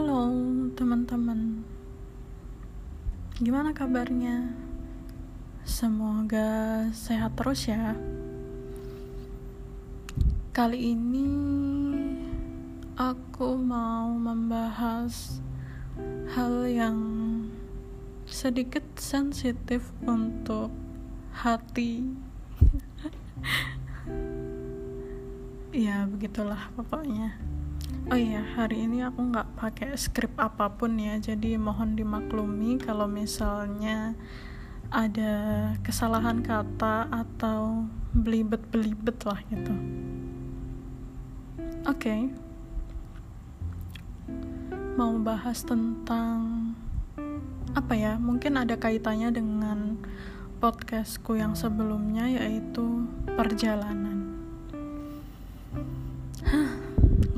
Halo teman-teman. Gimana kabarnya? Semoga sehat terus ya. Kali ini aku mau membahas hal yang sedikit sensitif untuk hati. Ya begitulah pokoknya Oh iya, hari ini aku nggak pakai skrip apa pun ya, jadi mohon dimaklumi kalau misalnya ada kesalahan kata atau belibet-belibet lah gitu. Oke, okay. mau bahas tentang apa ya? Mungkin ada kaitannya dengan podcastku yang sebelumnya yaitu perjalanan.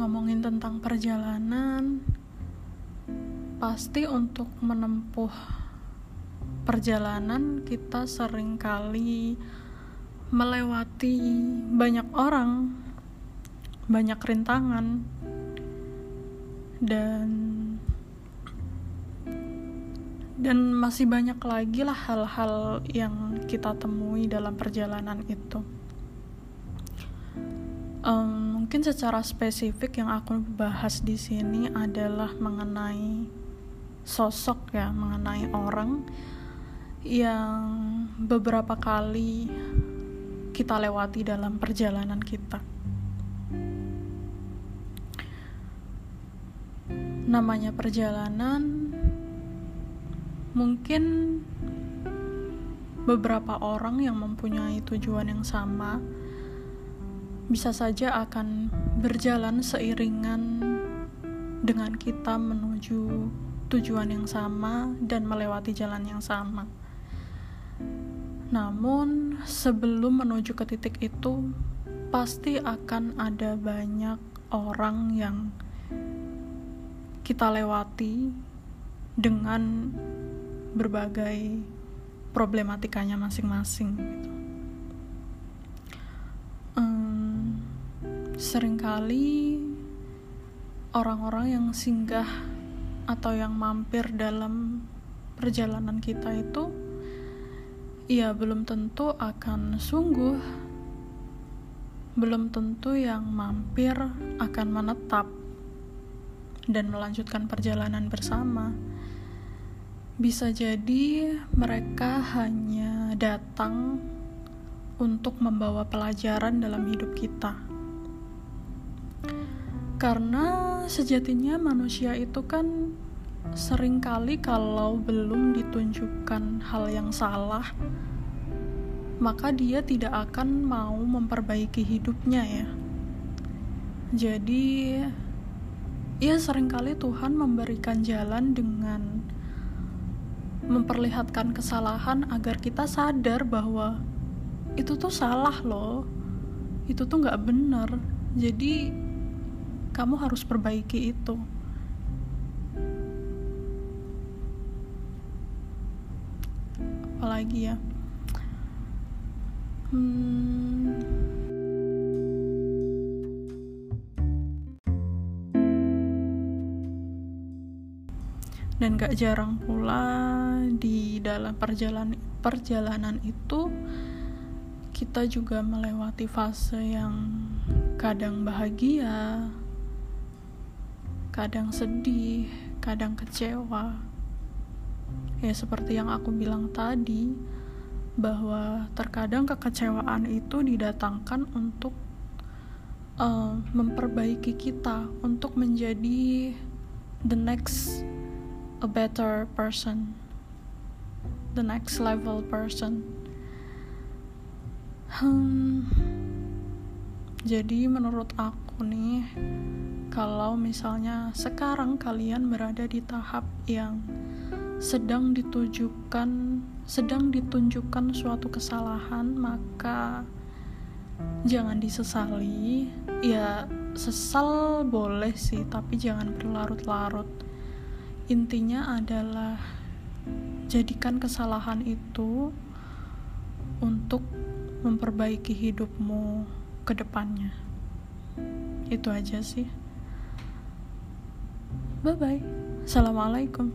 Ngomongin tentang perjalanan, pasti untuk menempuh perjalanan kita sering kali melewati banyak orang, banyak rintangan, dan dan masih banyak lagi lah hal-hal yang kita temui dalam perjalanan itu. Um, mungkin secara spesifik yang aku bahas di sini adalah mengenai sosok ya, mengenai orang yang beberapa kali kita lewati dalam perjalanan kita. Namanya perjalanan, mungkin beberapa orang yang mempunyai tujuan yang sama bisa saja akan berjalan seiringan dengan kita menuju tujuan yang sama dan melewati jalan yang sama. Namun, sebelum menuju ke titik itu, pasti akan ada banyak orang yang kita lewati dengan berbagai problematikanya masing-masing. Gitu. Seringkali orang-orang yang singgah atau yang mampir dalam perjalanan kita itu ya belum tentu akan sungguh belum tentu yang mampir akan menetap dan melanjutkan perjalanan bersama. Bisa jadi mereka hanya datang untuk membawa pelajaran dalam hidup kita karena sejatinya manusia itu kan sering kali kalau belum ditunjukkan hal yang salah, maka dia tidak akan mau memperbaiki hidupnya ya. Jadi ya sering kali Tuhan memberikan jalan dengan memperlihatkan kesalahan agar kita sadar bahwa itu tuh salah loh itu tuh nggak benar jadi kamu harus perbaiki itu. Apalagi ya. Hmm, dan gak jarang pula di dalam perjalanan perjalanan itu kita juga melewati fase yang kadang bahagia, kadang sedih, kadang kecewa. Ya, seperti yang aku bilang tadi, bahwa terkadang kekecewaan itu didatangkan untuk uh, memperbaiki kita, untuk menjadi the next a better person, the next level person. Hmm, jadi menurut aku nih kalau misalnya sekarang kalian berada di tahap yang sedang ditujukan sedang ditunjukkan suatu kesalahan maka jangan disesali. Ya sesal boleh sih tapi jangan berlarut-larut. Intinya adalah jadikan kesalahan itu untuk memperbaiki hidupmu ke depannya. Itu aja sih bye bye assalamualaikum